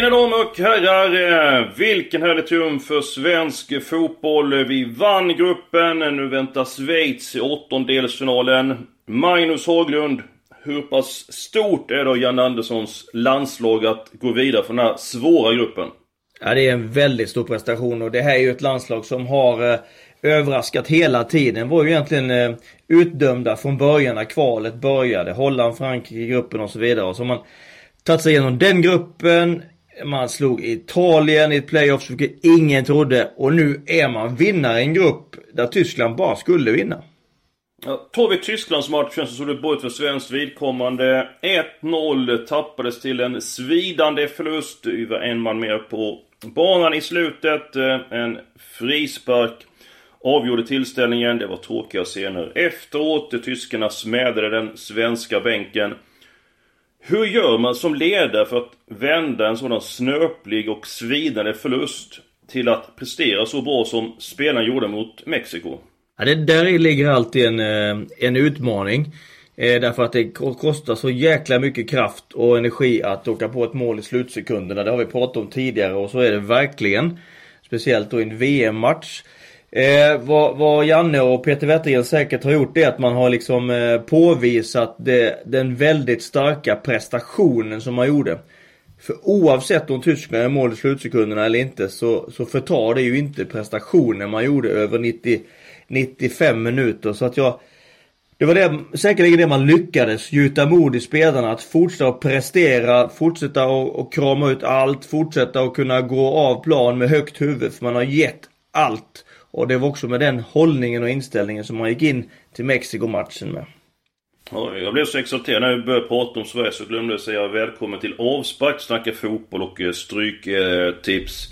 Mina damer och herrar, eh, vilken härlig triumf för svensk fotboll. Vi vann gruppen, nu väntar Schweiz i åttondelsfinalen. Magnus Haglund, hur pass stort är då Jan Anderssons landslag att gå vidare från den här svåra gruppen? Ja, det är en väldigt stor prestation och det här är ju ett landslag som har eh, överraskat hela tiden. Var ju egentligen eh, utdömda från början när kvalet började. Holland, Frankrike, gruppen och så vidare. Och så har man tagit sig igenom den gruppen. Man slog Italien i ett playoff vilket ingen trodde. Och nu är man vinnare i en grupp där Tyskland bara skulle vinna. Ja, tar vi Tysklandsmatchen så såg det bra ut för svenskt vidkommande. 1-0 tappades till en svidande förlust. Över var en man mer på banan i slutet. Eh, en frispark avgjorde tillställningen. Det var tråkiga scener. Efteråt, tyskarna smädade den svenska bänken. Hur gör man som ledare för att vända en sådan snöplig och svidande förlust till att prestera så bra som spelarna gjorde mot Mexiko? Ja, det där ligger alltid en, eh, en utmaning. Eh, därför att det kostar så jäkla mycket kraft och energi att åka på ett mål i slutsekunderna. Det har vi pratat om tidigare och så är det verkligen. Speciellt då i en VM-match. Eh, vad, vad Janne och Peter Wettergren säkert har gjort är att man har liksom eh, påvisat det, den väldigt starka prestationen som man gjorde. För oavsett om Tyskland är mål i slutsekunderna eller inte så, så förtar det ju inte prestationen man gjorde över 90, 95 minuter. Så att jag... Det var det, säkerligen det man lyckades gjuta mod i spelarna att fortsätta att prestera, fortsätta att krama ut allt, fortsätta att kunna gå av plan med högt huvud för man har gett allt. Och det var också med den hållningen och inställningen som man gick in till Mexiko-matchen med. Ja, jag blev så exalterad när vi började prata om Sverige så glömde jag säga välkommen till avspark, snacka fotboll och eh, stryktips.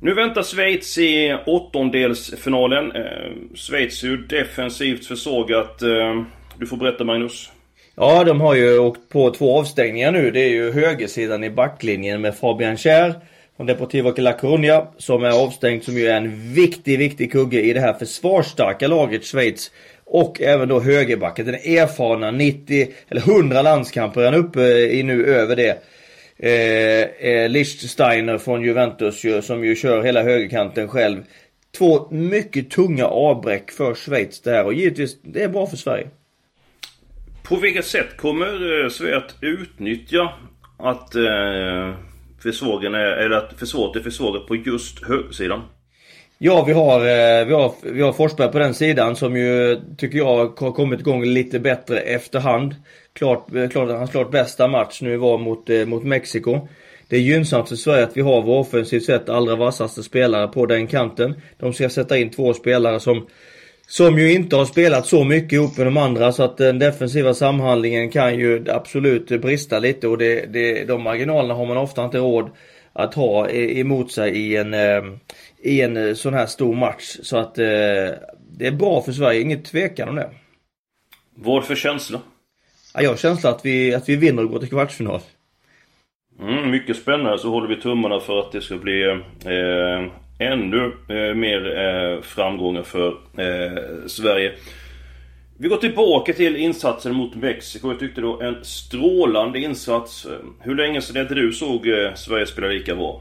Nu väntar Schweiz i åttondelsfinalen. Eh, Schweiz är ju defensivt försågat. Eh, Du får berätta Magnus. Ja, de har ju åkt på två avstängningar nu. Det är ju högersidan i backlinjen med Fabian Kjär från Deportivo La Coruña som är avstängd som ju är en viktig, viktig kugge i det här försvarsstarka laget Schweiz. Och även då högerbacken, den erfarna 90 eller 100 landskamper är han uppe i nu över det. Eh, eh, Lichtsteiner från Juventus ju, som ju kör hela högerkanten själv. Två mycket tunga avbräck för Schweiz det här och givetvis det är bra för Sverige. På vilket sätt kommer eh, Sverige att utnyttja att eh, försvagen är, eller att försvaret är försvagat på just högersidan? Ja, vi har, eh, vi har, vi har Forsberg på den sidan som ju tycker jag har kommit igång lite bättre efterhand. Klart, eh, klart, hans klart bästa match nu var mot, eh, mot Mexiko. Det är gynnsamt för Sverige att vi har vår offensivt sett allra vassaste spelare på den kanten. De ska sätta in två spelare som som ju inte har spelat så mycket ihop med de andra så att den defensiva samhandlingen kan ju absolut brista lite och det, det, de marginalerna har man ofta inte råd att ha e- emot sig i en, eh, i en eh, sån här stor match. Så att eh, det är bra för Sverige, inget tvekan om det. Vad för känsla? Ja, jag har känslan att vi, att vi vinner och går till kvartsfinal. Mm, mycket spännande så håller vi tummarna för att det ska bli eh, ännu eh, mer eh, framgångar för eh, Sverige. Vi går tillbaka till insatsen mot Mexiko. Jag tyckte det var en strålande insats. Hur länge sedan är det du såg eh, Sverige spela lika bra?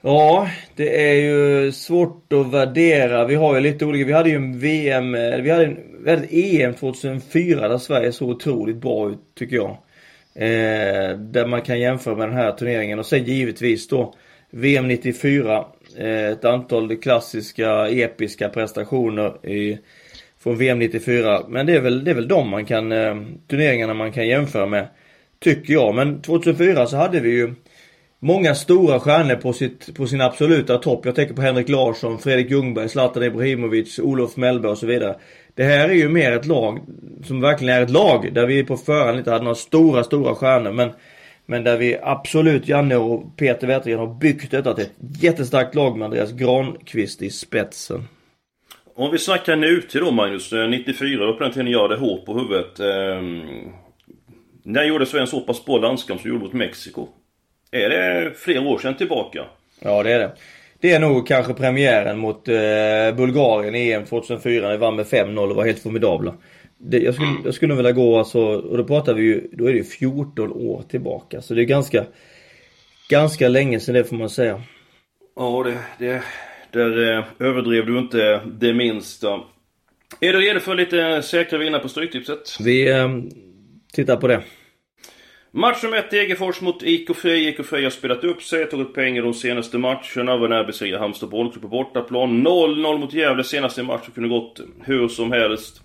Ja, det är ju svårt att värdera. Vi har ju lite olika. Vi hade ju en VM, vi hade, en, vi hade ett EM 2004 där Sverige såg otroligt bra ut tycker jag. Eh, där man kan jämföra med den här turneringen och sen givetvis då VM 94. Eh, ett antal klassiska episka prestationer i, från VM 94. Men det är väl, det är väl de man kan, eh, turneringarna man kan jämföra med. Tycker jag. Men 2004 så hade vi ju många stora stjärnor på, sitt, på sin absoluta topp. Jag tänker på Henrik Larsson, Fredrik Ljungberg, Zlatan Ibrahimovic, Olof Mellberg och så vidare. Det här är ju mer ett lag som verkligen är ett lag där vi på förhand inte hade några stora, stora stjärnor. Men, men där vi absolut, Janne och Peter Wettergren har byggt detta till ett jättestarkt lag med Andreas Granqvist i spetsen. Om vi snackar nutid då Magnus, 94 då på den tiden jag hade hår på huvudet. Eh, när gjorde Sverige en så pass bra landskamp som gjorde mot Mexiko? Är det flera år sedan tillbaka? Ja det är det. Det är nog kanske premiären mot eh, Bulgarien i EM 2004 när vi vann med 5-0 och var helt formidabla. Det, jag, skulle, jag skulle vilja gå alltså, och då pratar vi ju, då är det ju 14 år tillbaka. Så det är ganska, ganska länge sedan det får man säga. Ja det, det där eh, överdrev du inte det minsta. Är du redo för lite säkra vinnare på Stryktipset? Vi eh, tittar på det. Match nummer 1 Degerfors mot IK Frej. IK Frej har spelat upp sig, tagit i de senaste matcherna. Var nära besegra Halmstad bollklubb på bortaplan. 0-0 mot Gävle senaste matchen kunde gått hur som helst.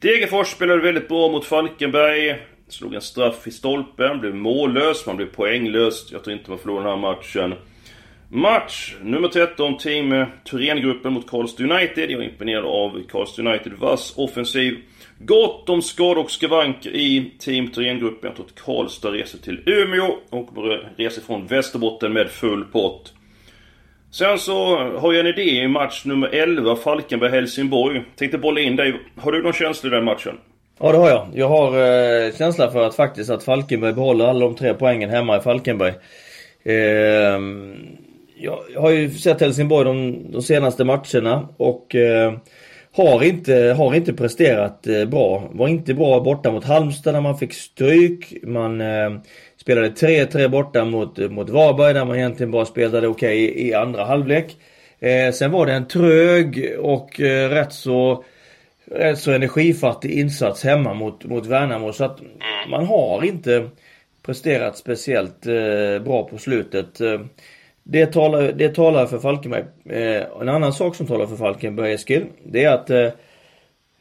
Degerfors spelade väldigt bra mot Falkenberg. Slog en straff i stolpen, blev mållös, man blev poänglös. Jag tror inte man förlorar den här matchen. Match nummer 13, Team eh, Thorengruppen mot Karlstad United. Jag är imponerad av Karlstad United. Vass offensiv. Gott om skador och skavanker i Team Thorengruppen. Jag tror att Karlstad reser till Umeå och reser från Västerbotten med full pott. Sen så har jag en idé i match nummer 11, Falkenberg-Helsingborg. Tänkte bolla in dig. Har du någon känsla i den matchen? Ja det har jag. Jag har eh, känsla för att faktiskt att Falkenberg behåller alla de tre poängen hemma i Falkenberg. Eh, jag har ju sett Helsingborg de, de senaste matcherna och eh, har, inte, har inte presterat eh, bra. Var inte bra borta mot Halmstad när man fick stryk. Man eh, spelade 3-3 borta mot, mot Varberg där man egentligen bara spelade okej okay i, i, andra halvlek. Eh, sen var det en trög och eh, rätt så rätt så energifattig insats hemma mot, mot Värnamo. Så att man har inte presterat speciellt eh, bra på slutet. Eh, det talar, det talar för Falkenberg. Eh, en annan sak som talar för Falkenberg, Eskil, det är att eh,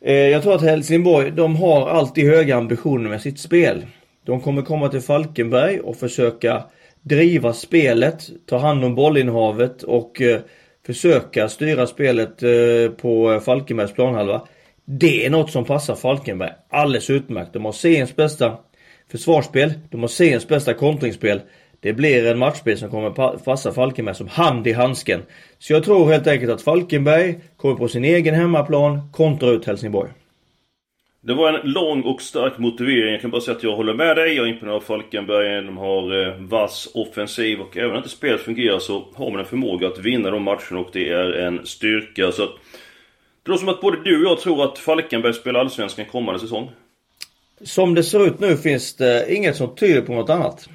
eh, jag tror att Helsingborg, de har alltid höga ambitioner med sitt spel. De kommer komma till Falkenberg och försöka driva spelet, ta hand om bollinnehavet och eh, försöka styra spelet eh, på Falkenbergs planhalva. Det är något som passar Falkenberg alldeles utmärkt. De har seriens bästa försvarsspel, de har seriens bästa kontringsspel. Det blir en matchspel som kommer passa Falkenberg som hand i handsken. Så jag tror helt enkelt att Falkenberg kommer på sin egen hemmaplan, kontra ut Helsingborg. Det var en lång och stark motivering. Jag kan bara säga att jag håller med dig. Jag är imponerad av Falkenberg. De har eh, vass offensiv och även om inte spelet fungerar så har man en förmåga att vinna de matcherna och det är en styrka. Så att, det låter som att både du och jag tror att Falkenberg spelar Allsvenskan kommande säsong. Som det ser ut nu finns det inget som tyder på något annat.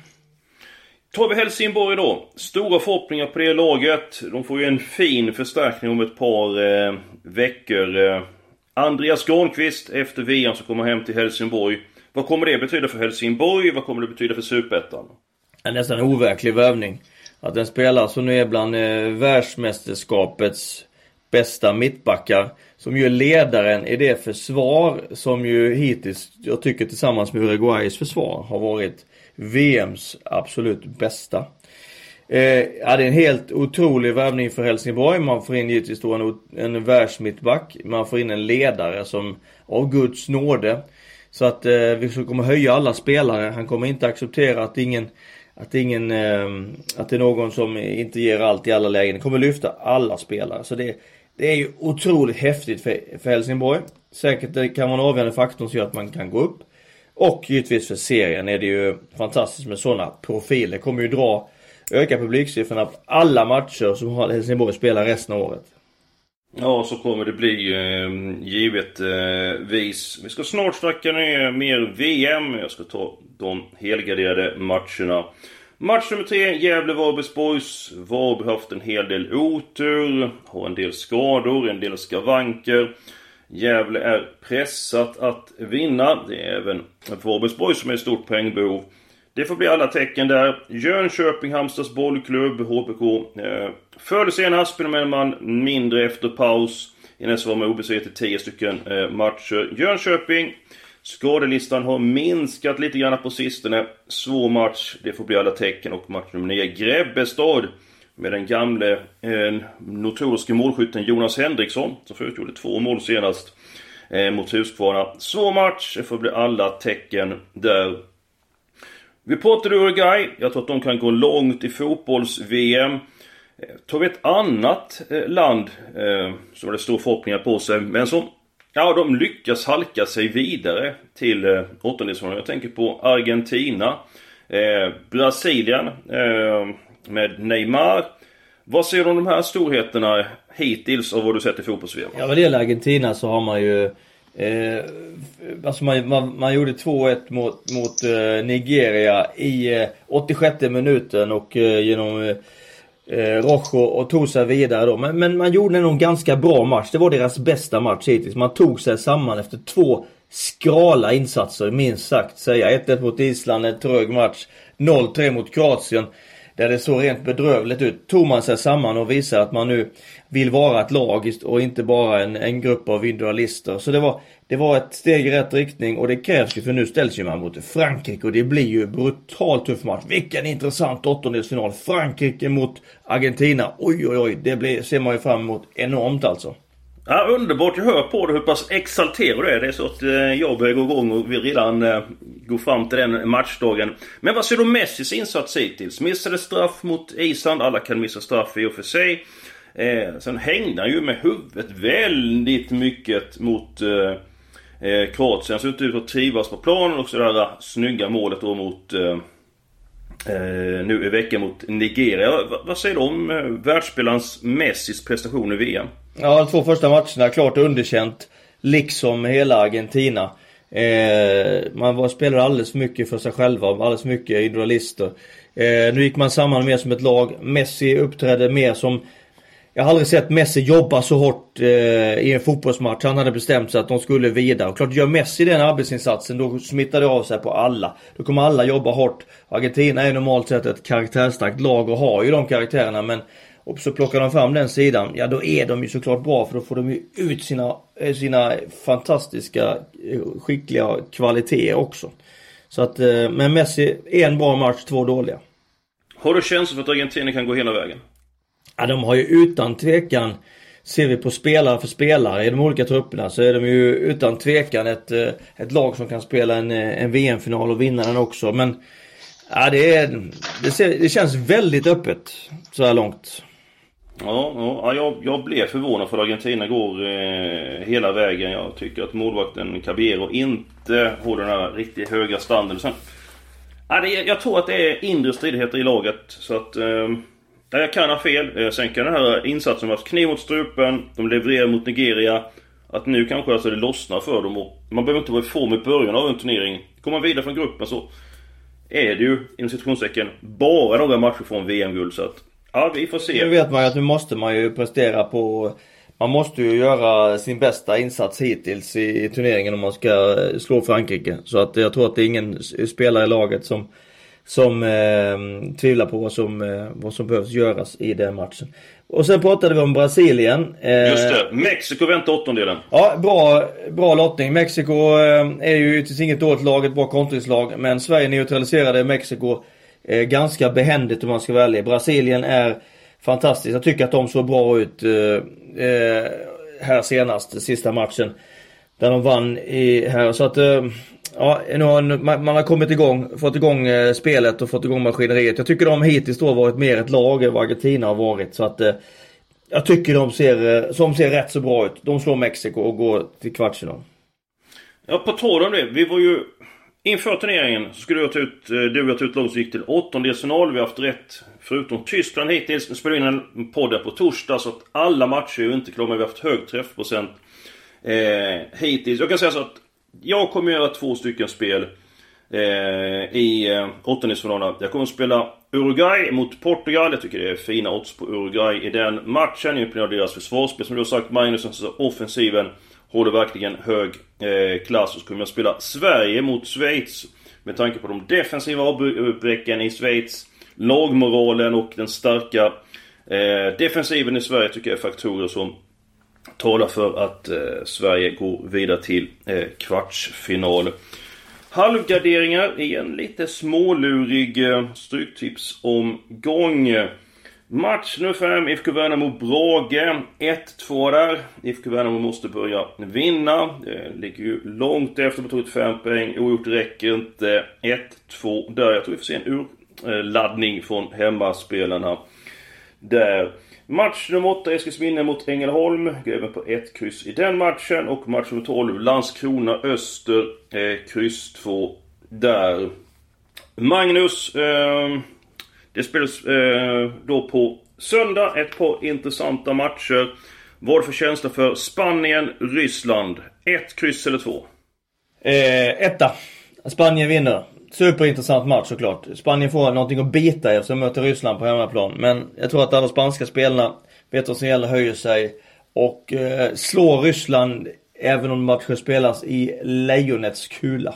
Tar vi Helsingborg då. Stora förhoppningar på det laget. De får ju en fin förstärkning om ett par eh, veckor. Andreas Granqvist efter VM som kommer hem till Helsingborg. Vad kommer det betyda för Helsingborg? Vad kommer det betyda för Superettan? En nästan overklig värvning. Att en spelare som nu är bland eh, världsmästerskapets bästa mittbackar. Som ju är ledaren i det försvar som ju hittills, jag tycker tillsammans med Uruguays försvar, har varit VMs absolut bästa. Eh, ja, det är en helt otrolig värvning för Helsingborg. Man får in givetvis då en, en världsmittback. Man får in en ledare som av Guds nåde. Så att eh, vi kommer höja alla spelare. Han kommer inte acceptera att ingen att ingen, eh, att det är någon som inte ger allt i alla lägen. Det kommer lyfta alla spelare. Så det, det är ju otroligt häftigt för, för Helsingborg. Säkert det kan vara en avgörande faktor som gör att man kan gå upp. Och givetvis för serien är det ju fantastiskt med sådana profiler. Kommer ju dra, öka publiksiffrorna på alla matcher som Helsingborg spelar resten av året. Ja, så kommer det bli ehm, eh, givetvis. Eh, vi ska snart snacka ner mer VM. Jag ska ta de helgarderade matcherna. Match nummer tre, Gävle-Varbergs Boys. Varberg har haft en hel del otur, har en del skador, en del skavanker. Gävle är pressat att vinna. Det är även Varbergs Boys som är i stort poängbehov. Det får bli alla tecken där. Jönköping, Halmstads bollklubb, HBK. Eh, Förde senast, spelade man mindre efter paus. I nästa var man obesegrad i 10 stycken eh, matcher. Jönköping Skadelistan har minskat lite grann på sistone. Svår match, det får bli alla tecken och match nummer 9 Grebbestad. Med den gamle eh, notoriske målskytten Jonas Henriksson som förut gjorde två mål senast eh, mot Huskvarna. Svår match, det får bli alla tecken där. Vi pratade Uruguay. Jag tror att de kan gå långt i fotbolls-VM. Eh, tar vi ett annat eh, land eh, som har stor förhoppningar på sig, men som Ja, de lyckas halka sig vidare till eh, åttondelsfinalen. Jag tänker på Argentina. Eh, Brasilien eh, med Neymar. Vad säger du om de här storheterna hittills av vad du sett i fotbolls-VM? Ja, vad det gäller Argentina så har man ju Eh, alltså man, man, man gjorde 2-1 mot, mot eh, Nigeria i eh, 86 minuten och eh, genom eh, eh, Rojo och tog sig vidare då. Men, men man gjorde nog en ganska bra match. Det var deras bästa match hittills. Man tog sig samman efter två skrala insatser minst sagt säga. 1-1 mot Island, en trög match. 0-3 mot Kroatien. Där det såg rent bedrövligt ut. Tog man sig samman och visade att man nu vill vara ett lag och inte bara en, en grupp av individualister. Så det var, det var ett steg i rätt riktning och det krävs ju för nu ställs ju man mot Frankrike och det blir ju brutalt tuff match. Vilken intressant åttondelsfinal. Frankrike mot Argentina. Oj oj oj, det blir, ser man ju fram emot enormt alltså. Ja, underbart. Jag hör på dig hur pass exalterad du är. Det är så att eh, jag börjar gå igång och vi redan eh, går fram till den matchdagen. Men vad ser du Messis insats hittills? Missade straff mot Island. Alla kan missa straff i och för sig. Eh, sen hängde han ju med huvudet väldigt mycket mot eh, eh, Kroatien. Ser inte ut att trivas på planen och så det där snygga målet då mot eh, eh, nu i veckan mot Nigeria. V vad säger du om eh, världsspelarens Messis prestation i VM? Ja, de två första matcherna klart underkänt. Liksom hela Argentina. Eh, man var, spelade alldeles för mycket för sig själva, alldeles för mycket individualister. Eh, nu gick man samman mer som ett lag. Messi uppträdde mer som jag har aldrig sett Messi jobba så hårt eh, i en fotbollsmatch. Han hade bestämt sig att de skulle vidare. Och klart, gör Messi den arbetsinsatsen då smittar det av sig på alla. Då kommer alla jobba hårt. Argentina är normalt sett ett karaktärsstarkt lag och har ju de karaktärerna men och så plockar de fram den sidan, ja då är de ju såklart bra för då får de ju ut sina, eh, sina fantastiska, eh, skickliga kvaliteter också. Så att, eh, men Messi, en bra match, två dåliga. Har du känsla för att Argentina kan gå hela vägen? Ja, de har ju utan tvekan Ser vi på spelare för spelare i de olika trupperna så är de ju utan tvekan ett, eh, ett lag som kan spela en, eh, en VM-final och vinna den också. Men ja, det, är, det, ser, det känns väldigt öppet så här långt. Ja, ja jag, jag blev förvånad för att Argentina går eh, hela vägen. Jag tycker att målvakten Cabero inte håller den här riktigt höga standarden. Sen, ja, det, jag tror att det är inre stridigheter i laget. Så att... Eh, jag kan ha fel. Eh, sen kan den här insatsen vara kniv mot strupen. De levererar mot Nigeria. Att nu kanske alltså det lossnar för dem och man behöver inte vara i form i början av en turnering. Kommer man vidare från gruppen så är det ju inom situationstecken bara några matcher från VM-guld så att Ja, vi får se. Nu vet man ju att nu måste man ju prestera på man måste ju göra sin bästa insats hittills i turneringen om man ska eh, slå Frankrike. Så att jag tror att det är ingen spelare i laget som som eh, tvivlar på vad som, eh, vad som behövs göras i den matchen. Och sen pratade vi om Brasilien. Eh, Just det. Mexiko väntar åttondelen. Ja, bra, bra lottning. Mexiko eh, är ju ytterst inget dåligt lag, ett bra kontringslag. Men Sverige neutraliserade Mexiko eh, ganska behändigt om man ska vara ärlig. Brasilien är fantastiskt. Jag tycker att de såg bra ut eh, här senast, sista matchen. Där de vann i, här. Så att ja, nu har, man, man har kommit igång, fått igång eh, spelet och fått igång maskineriet. Jag tycker de hittills då varit mer ett lag än vad Argentina har varit. Så att eh, jag tycker de ser, eh, som ser rätt så bra ut. De slår Mexiko och går till kvartsfinal. Ja, på tal om det. Vi var ju Inför turneringen så skulle jag ta ut, eh, du och jag ta ut lag som gick till åttondelsfinal. Vi har haft rätt förutom Tyskland hittills. Nu spelar vi in en podd på torsdag så att alla matcher är ju inte klara men vi har haft hög träffprocent eh, hittills. Jag kan säga så att jag kommer göra två stycken spel eh, i eh, åttondelsfinalerna. Jag kommer att spela Uruguay mot Portugal. Jag tycker det är fina odds på Uruguay i den matchen. Jag är imponerad av deras försvarsspel som du har sagt Magnus. Alltså offensiven håller verkligen hög eh, klass. Och så kommer jag spela Sverige mot Schweiz. Med tanke på de defensiva avbräcken i Schweiz. Lagmoralen och den starka eh, defensiven i Sverige tycker jag är faktorer som talar för att eh, Sverige går vidare till eh, kvartsfinal. Halvgarderingar i en lite smålurig eh, stryktipsomgång. Match nummer 5, IFK Värnamo Brage. 1-2 där. IFK Värnamo måste börja vinna. Det ligger ju långt efter på tagit 5 poäng. Ogjort räcker inte. 1-2 där. Jag tror vi får se en urladdning från hemmaspelarna. Där. Match nummer 8, Eskilsminne mot Ängelholm. Går även på ett kryss i den matchen. Och match nummer 12, Landskrona Öster. Eh, kryss 2 där. Magnus. Eh, det spelas eh, då på söndag. Ett par intressanta matcher. Vad för känsla för Spanien, Ryssland? Ett kryss eller två? Eh, etta. Spanien vinner. Superintressant match såklart. Spanien får någonting att bita i eftersom de möter Ryssland på hemmaplan. Men jag tror att alla spanska spelarna vet vad som gäller, höjer sig och eh, slår Ryssland även om matchen spelas i lejonets kula.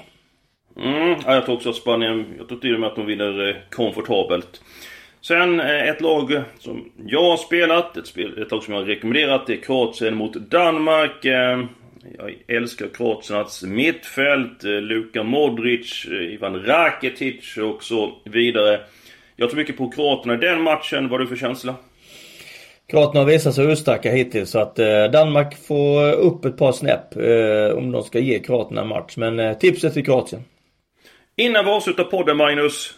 Mm, ja, jag tror också att Spanien, jag tror till och med att de vinner eh, komfortabelt. Sen eh, ett lag eh, som jag har spelat, ett, spel, ett lag som jag har rekommenderat, det är Kroatien mot Danmark. Eh, jag älskar Kroatiens mittfält, eh, Luka Modric, eh, Ivan Rakitic och så vidare. Jag tror mycket på Kroaterna i den matchen. Vad har du för känsla? Kroaterna har visat sig urstarka hittills så att eh, Danmark får upp ett par snäpp om de ska ge Kroaterna en match. Men tipset till Kroatien. Innan vi avslutar podden Magnus.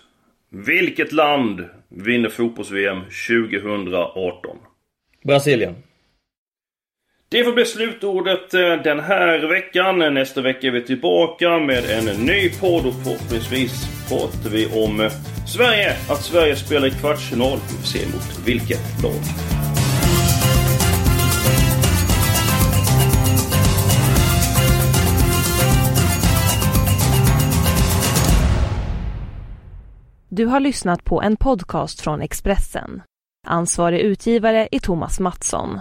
Vilket land vinner fotbolls-VM 2018? Brasilien. Det får bli slutordet eh, den här veckan. Nästa vecka är vi tillbaka med en ny podd och förhoppningsvis pratar vi om eh, Sverige. Att Sverige spelar i kvartsfinal. Vi får se mot vilket lag. Du har lyssnat på en podcast från Expressen. Ansvarig utgivare är Thomas Mattsson.